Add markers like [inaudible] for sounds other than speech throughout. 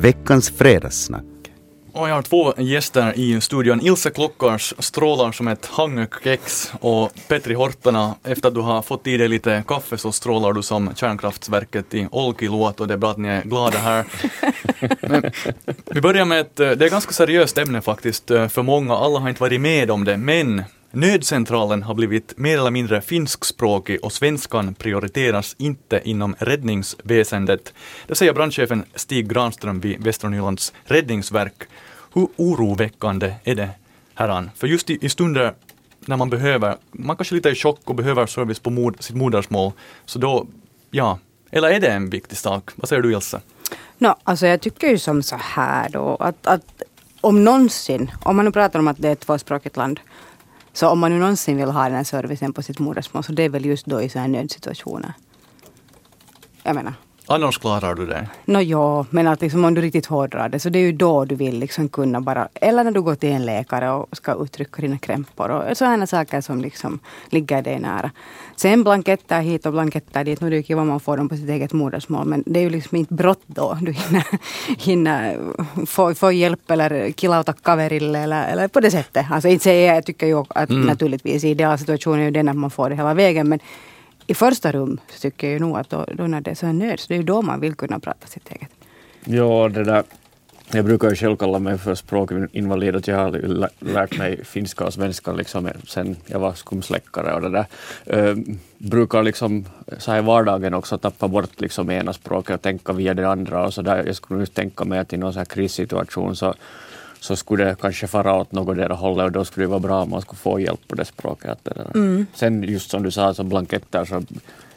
veckans fredagssnack. Och jag har två gäster i studion. Ilse Klockars strålar som ett hangökex och Petri Hortana, efter att du har fått i dig lite kaffe så strålar du som kärnkraftverket i Olkiluoto. Det är bra att ni är glada här. Men vi börjar med ett, eh, det är ett ganska seriöst ämne faktiskt eh, för många. Alla har inte varit med om det, men Nödcentralen har blivit mer eller mindre finskspråkig och svenskan prioriteras inte inom räddningsväsendet. Det säger brandchefen Stig Granström vid Västra Nylands räddningsverk. Hur oroväckande är det herran? För just i, i stunder när man behöver, man kanske är lite i chock och behöver service på mod, sitt modersmål, så då, ja, eller är det en viktig sak? Vad säger du Ilse? No, alltså jag tycker ju som så här då att, att om någonsin, om man nu pratar om att det är ett tvåspråkigt land, så om man nu någonsin vill ha den här servicen på sitt modersmål så det är väl just då i sådana här nödsituationer. Jag menar. Annars klarar du det? Nå ja, men att liksom om du riktigt hårdrar det så det är ju då du vill liksom kunna bara, eller när du går till en läkare och ska uttrycka dina krämpor och sådana saker som liksom ligger dig nära. Sen blanketter hit och blanketter dit, nu är det ju om man får dem på sitt eget modersmål men det är ju liksom inte brott då. Du hinner, [laughs] hinner få, få hjälp eller killauta kaverille eller, eller på det sättet. Alltså inte säger jag, jag tycker ju att mm. naturligtvis idealsituationen är ju den att man får det hela vägen men i första rum tycker jag ju nog att då, då när det är så här nöd, så det är ju då man vill kunna prata sitt eget. Ja, det där. Jag brukar ju själv kalla mig för språkinvalid, att jag har lärt mig finska och svenska liksom sen jag var skumsläckare och det där. Uh, brukar liksom så här i vardagen också tappa bort liksom ena språket och tänka via det andra och så där. Jag skulle just tänka mig att i någon så här krissituation så så skulle det kanske fara åt något där hållet och då skulle det vara bra om man skulle få hjälp på det språket. Mm. Sen just som du sa, så blanketter, så,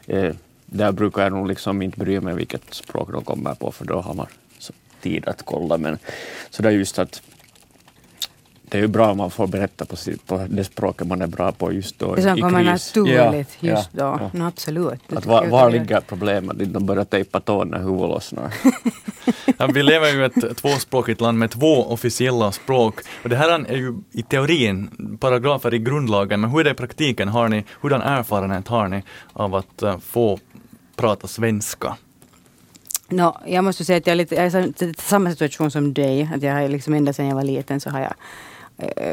eh, där brukar jag nog liksom inte bry mig vilket språk de kommer på för då har man tid att kolla. Men så det är just att det är ju bra om man får berätta på, på det språket man är bra på just då. Det som kommer naturligt ja, just ja, då. Ja. No, absolut. Att var, var ligger problemet? De börjar tejpa tån när huvudet lossnar. [laughs] ja, vi lever ju i ett tvåspråkigt land med två officiella språk. Och det här är ju i teorin paragrafer i grundlagen, men hur är det i praktiken? Har ni, hurdan erfarenhet har ni av att uh, få prata svenska? No, jag måste säga att jag är lite, jag är i samma situation som dig. Att jag har liksom ända sedan jag var liten så har jag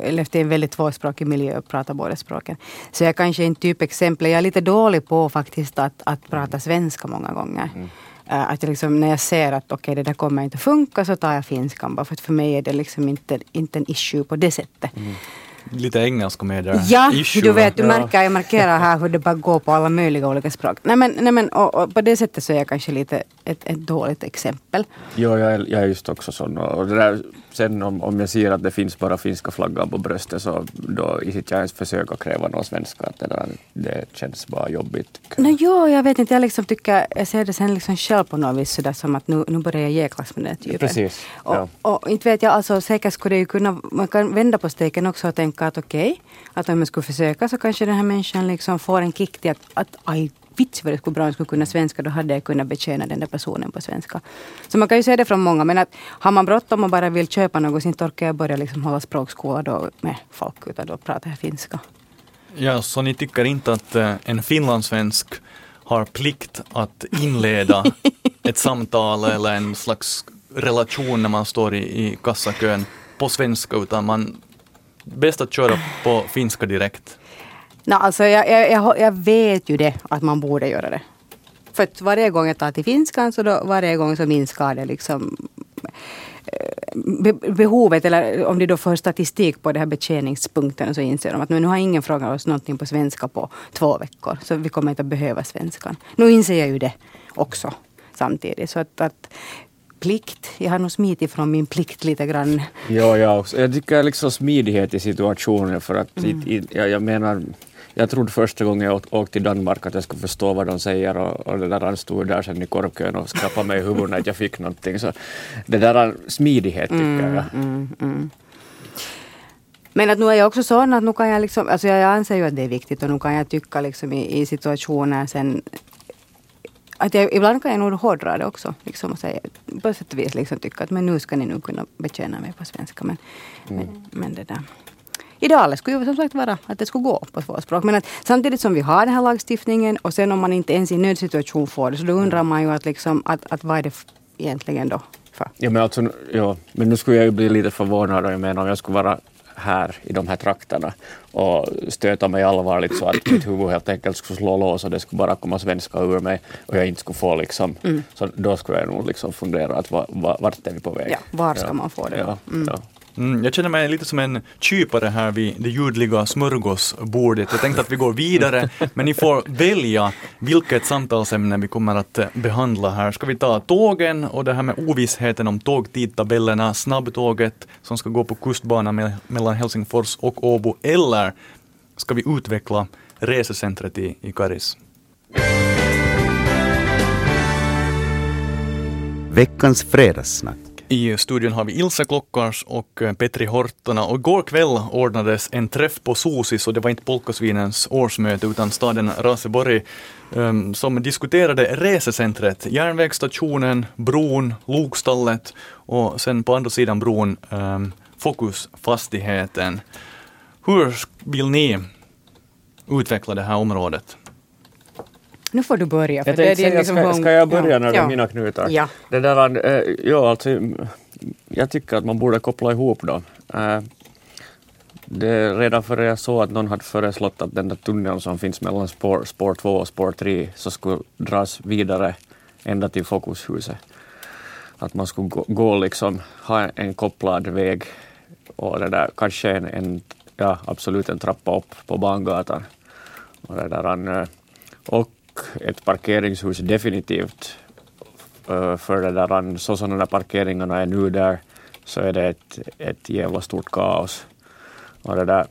levt i en väldigt tvåspråkig miljö och pratat båda språken. Så jag kanske inte typexempel. Jag är lite dålig på faktiskt att, att prata svenska många gånger. Mm. Äh, att liksom, när jag ser att okay, det där kommer inte funka så tar jag finskan bara för att för mig är det liksom inte, inte en issue på det sättet. Mm lite engelska med där. Ja, issue, du vet, du märker, jag markerar här hur det bara går på alla möjliga olika språk. Nej men, nej, men och, och på det sättet så är jag kanske lite ett, ett dåligt exempel. Jo, jag är, jag är just också sån. Och det där, sen om, om jag ser att det finns bara finska flaggan på bröstet så då i sitt jag ens försöka kräva någon svenska. Att det, där, det känns bara jobbigt. No, jo, jag vet inte. Jag liksom tycker, jag ser det sen liksom själv på något vis sådär som att nu, nu börjar jag jäklas med den typen. Precis. Ja. Och, och, inte vet jag, alltså säkert skulle det ju kunna, man kan vända på steken också och tänka att okej, okay, att om jag skulle försöka så kanske den här människan liksom får en kick till att, att aj, vits vad det skulle bra om jag skulle kunna svenska, då hade jag kunnat betjäna den där personen på svenska. Så man kan ju se det från många, men att har man bråttom och bara vill köpa något, så orkar jag börja liksom hålla språkskola då med folk, utan då pratar jag finska. Ja, så ni tycker inte att eh, en finlandssvensk har plikt att inleda [laughs] ett samtal eller en slags relation när man står i, i kassakön på svenska, utan man bäst att köra på finska direkt? No, alltså jag, jag, jag vet ju det, att man borde göra det. För att varje gång jag tar till finskan så då, varje gång så minskar det liksom eh, behovet, eller om de då får statistik på den här betjäningspunkten så inser de att nu har ingen frågat oss någonting på svenska på två veckor. Så vi kommer inte att behöva svenskan. Nu inser jag ju det också samtidigt. Så att, att plikt. Jag har nog smitit från min plikt lite grann. Ja, jag också. Jag tycker liksom smidighet i situationen för att mm. i, jag, jag menar jag trodde första gången jag åkte till Danmark att jag skulle förstå vad de säger och, och det där stod där sen i korvkön och skrapade mig i huvudet när jag fick någonting. Så det där smidighet tycker mm, jag. Mm, mm. Men att nu är jag också sån att nu kan jag liksom, alltså jag anser ju att det är viktigt och nu kan jag tycka liksom i, i situationer sen att jag, ibland kan jag nog hårdra det också. Liksom, och säga, på sätt och vis liksom, tycka att men nu ska ni nu kunna betjäna mig på svenska. Men, mm. men, men det där. Idealet skulle ju som sagt vara att det skulle gå på två språk. Men att samtidigt som vi har den här lagstiftningen och sen om man inte ens i nödsituation får det så då undrar man ju att, liksom, att, att vad är det egentligen då för. Ja, men, alltså, ja, men nu skulle jag ju bli lite förvånad jag menar, om jag skulle vara här i de här trakterna och stöta mig allvarligt så att mitt huvud helt enkelt skulle slå lås och det skulle bara komma svenska ur mig och jag inte skulle få liksom, mm. så då skulle jag nog liksom fundera att va, va, vart är vi på väg? Ja, var ska ja. man få det? Ja, mm. ja. Mm, jag känner mig lite som en kypare här vid det ljudliga smörgåsbordet. Jag tänkte att vi går vidare, [laughs] men ni får välja vilket samtalsämne vi kommer att eh, behandla här. Ska vi ta tågen och det här med ovissheten om tågtidtabellerna, snabbtåget som ska gå på kustbanan me mellan Helsingfors och Åbo, eller ska vi utveckla resecentret i, i Karis? Veckans fredagssnack. I studion har vi Ilse Klockars och eh, Petri Hortona och igår kväll ordnades en träff på Sosis och det var inte Polkasvinens årsmöte utan staden Raseborg um, som diskuterade resecentret, järnvägsstationen, bron, lokstallet och sen på andra sidan bron um, Fokusfastigheten. Hur vill ni utveckla det här området? Nu får du börja. För jag det är liksom ska, ska jag börja ja. när det är mina knutar? Ja. Det där, äh, ja, alltså, jag tycker att man borde koppla ihop dem. Äh, det, redan före jag såg att någon hade föreslått att den där tunneln som finns mellan spår, spår 2 och spår 3 så skulle dras vidare ända till Fokushuset. Att man skulle gå, gå liksom, ha en kopplad väg och det där, kanske en, en ja, absolut en trappa upp på Bangatan. Och, det där, och ett parkeringshus definitivt eh, för det där, så som de där parkeringarna är nu där så är det ett, ett jävla stort kaos. Och det där,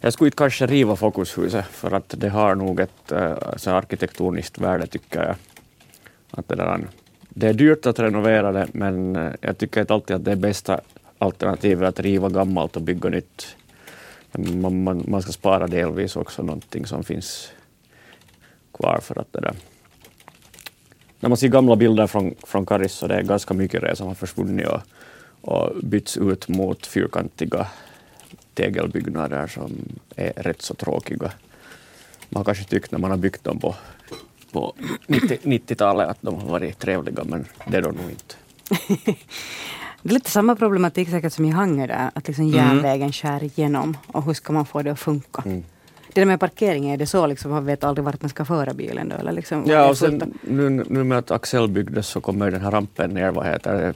jag skulle inte kanske riva Fokushuset för att det har nog ett eh, så arkitektoniskt värde tycker jag. Att det, där, det är dyrt att renovera det men eh, jag tycker inte alltid att det är bästa alternativet att riva gammalt och bygga nytt. Man, man, man ska spara delvis också någonting som finns kvar för att det där. När man ser gamla bilder från, från Karis så det är ganska mycket det som har försvunnit och, och bytts ut mot fyrkantiga tegelbyggnader som är rätt så tråkiga. Man har kanske tyckt när man har byggt dem på, på 90-talet att de har varit trevliga men det är de nog inte. [laughs] Det är lite samma problematik säkert som i Hangö där, att liksom mm. järnvägen skär igenom och hur ska man få det att funka? Mm det där med parkeringen, är det så liksom, man vet aldrig vart man ska föra bilen då? Eller liksom, ja, och sen nu, nu med att Axel byggdes så kommer den här rampen ner, vad heter det,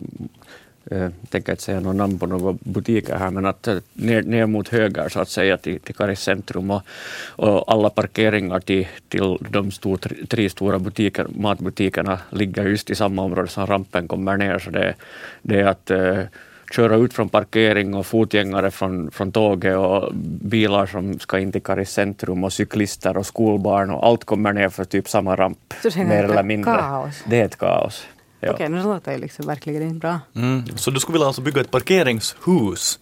jag tänker inte säga något namn på några butiker här, men att ner, ner mot höger så att säga till, till Karis centrum och, och, alla parkeringar till, till de stor, tre stora butiker, matbutikerna ligger just i samma område som rampen kommer ner. Så det, det är att köra ut från parkering och fotgängare från, från tåget och bilar som ska in till Karis centrum och cyklister och skolbarn och allt kommer ner för typ samma ramp. Så det mer eller mindre. Kaos. Det är ett kaos. Ja. Okej, okay, det låter ju liksom verkligen inte bra. Mm. Så du skulle vilja alltså bygga ett parkeringshus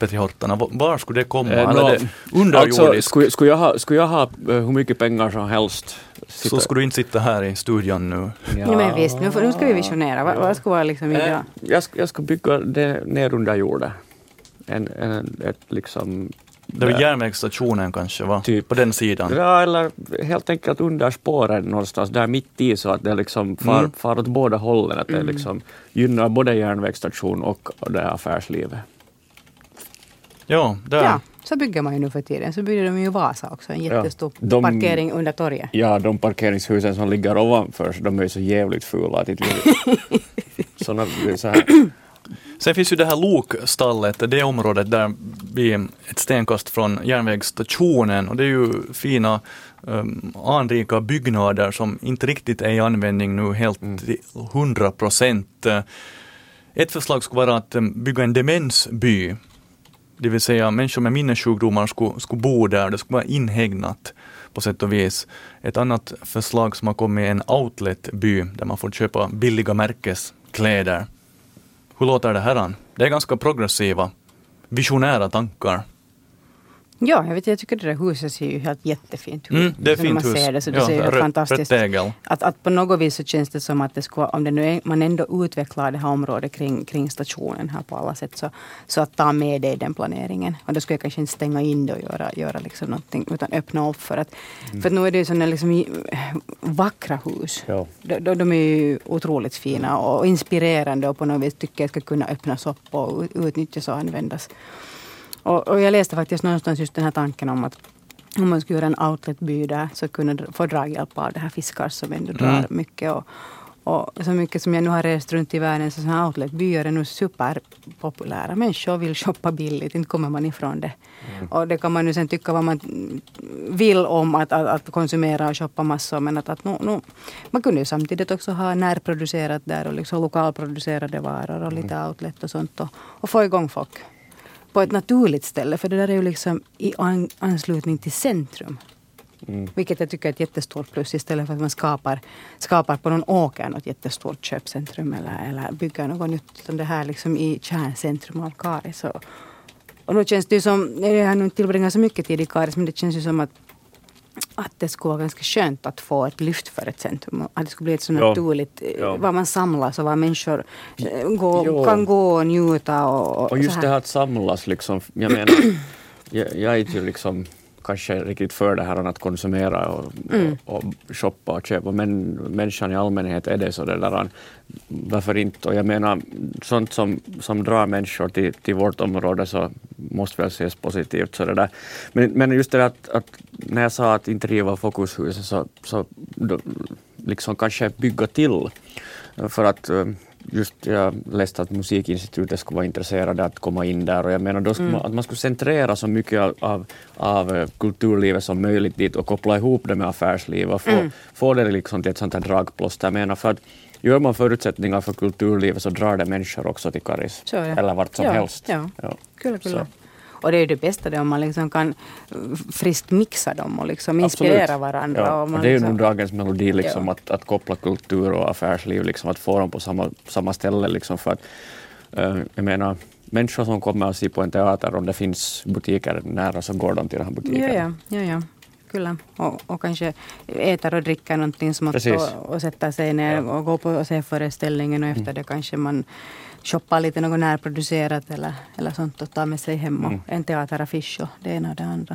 Petri Hortana, var skulle det komma? Eh, no, underjordiskt? Alltså, skulle, skulle, jag ha, skulle jag ha uh, hur mycket pengar som helst Sitta. Så skulle du inte sitta här i studion nu? Ja, ja men visst, nu, nu ska vi visionera. Vad, vad ska vara liksom äh, jag, ska, jag ska bygga det ner under jorden. En, en, ett liksom det är järnvägsstationen kanske, va? Typ. På den sidan? Ja, eller helt enkelt under spåren någonstans, där mitt i så att det liksom far, mm. far åt båda hållen. Att det mm. liksom gynnar både järnvägsstation och det affärslivet. Ja, där. Ja. Så bygger man ju nu för tiden. Så bygger de ju Vasa också, en jättestor ja, de, parkering under torget. Ja, de parkeringshusen som ligger ovanför, de är ju så jävligt fula att [laughs] Såna, så här. [clears throat] Sen finns ju det här lokstallet, det området där vi är ett stenkast från järnvägsstationen och det är ju fina um, anrika byggnader som inte riktigt är i användning nu helt mm. till 100 procent. Ett förslag skulle vara att um, bygga en demensby det vill säga människor med minnessjukdomar skulle, skulle bo där, det skulle vara inhägnat på sätt och vis. Ett annat förslag som har kommit är en outletby där man får köpa billiga märkeskläder. Hur låter det här? Det är ganska progressiva, visionära tankar. Ja, jag, vet, jag tycker det där huset ser ju helt jättefint ut. Mm, det är Så när fint man hus. ser det så det Ja, ser ju rött- fantastiskt tegel. att, att på något vis så känns det som att det skulle, om det nu är, man ändå utvecklar det här området kring, kring stationen här på alla sätt, så, så att ta med det i den planeringen. Och då skulle jag kanske inte stänga in det och göra, göra liksom någonting, utan öppna upp för att, Mm. för att nu är det ju sådana liksom vackra hus. Ja. De, de, de är ju otroligt fina och inspirerande och på något vis tycker jag ska kunna öppnas upp och ut- utnyttjas och användas. Och, och jag läste faktiskt någonstans just den här tanken om att om man skulle göra en outletby där så kunde få draghjälp av det här fiskar som ändå drar Mm. mycket. Och, och så mycket som jag nu har rest runt i världen så sådana här outletbyar är nu superpopulära. Människor vill shoppa billigt, inte kommer man ifrån det. Och det kan man ju sen tycka vad man vill om att, att, att konsumera och shoppa massor. Men att, att nu, nu, man kunde ju samtidigt också ha närproducerat där och liksom lokalproducerade varor och lite outlet och sånt. Och, och få igång folk på ett naturligt ställe. För det där är ju liksom i an, anslutning till centrum. Mm. Vilket jag tycker är ett jättestort plus istället för att man skapar, skapar på någon åker något jättestort köpcentrum eller, eller bygger något nytt. Utan det här liksom i kärncentrum av Karis. Och, och nu känns det ju som, jag har nu tillbringat så mycket tid i Karis men det känns ju som att att det skulle vara ganska skönt att få ett lyft för ett centrum. Att det skulle bli ett så naturligt, eh, Ja. var man samlas och var människor eh, gå, Jo. kan gå och njuta. Och, Och så just det här att samlas, liksom, jag menar, [clears throat] jag, jag är ju liksom kanske riktigt för det här att konsumera och, Mm. och, och shoppa och köpa, men människan i allmänhet är det så det där, varför inte? Och jag menar, sånt som, som drar människor till, till vårt område så måste väl ses positivt. Så det där. Men, men just det där att, att när jag sa att inte riva Fokushuset så, så då, liksom kanske bygga till. För att eh, just jag läste att Musikinstitutet skulle vara intresserade att komma in där och jag menar då Mm. man, att man skulle centrera så mycket av, av, av eh, kulturlivet som möjligt dit och koppla ihop det med affärsliv och få, Mm. få det liksom till ett sånt här dragplåster. Jag menar för att gör man förutsättningar för kulturlivet så drar det människor också till Karis. Så det. Eller vart som Ja, helst. ja. Ja. Kyllä, kyllä. Så. Och det är ju det bästa det om man liksom kan eh, friskt mixa dem och liksom Absolut. inspirera varandra. Ja, och och det är ju liksom, dagens melodi, liksom, Ja. att, att koppla kultur och affärsliv, liksom, att få dem på samma, samma ställe. Liksom, för att, eh, jag menar, människor som kommer och ser på en teater, om det finns butiker nära så går de till den här butiken. ja, ja, ja, ja. Kyllä. Och, och kanske äter och dricker någonting Precis. och, och sätter sig ner Ja. Mm. och går på och ser föreställningen och efter det kanske man shoppar lite något närproducerat eller, eller sånt och tar med sig hem och Mm. en teateraffisch och det ena och det andra.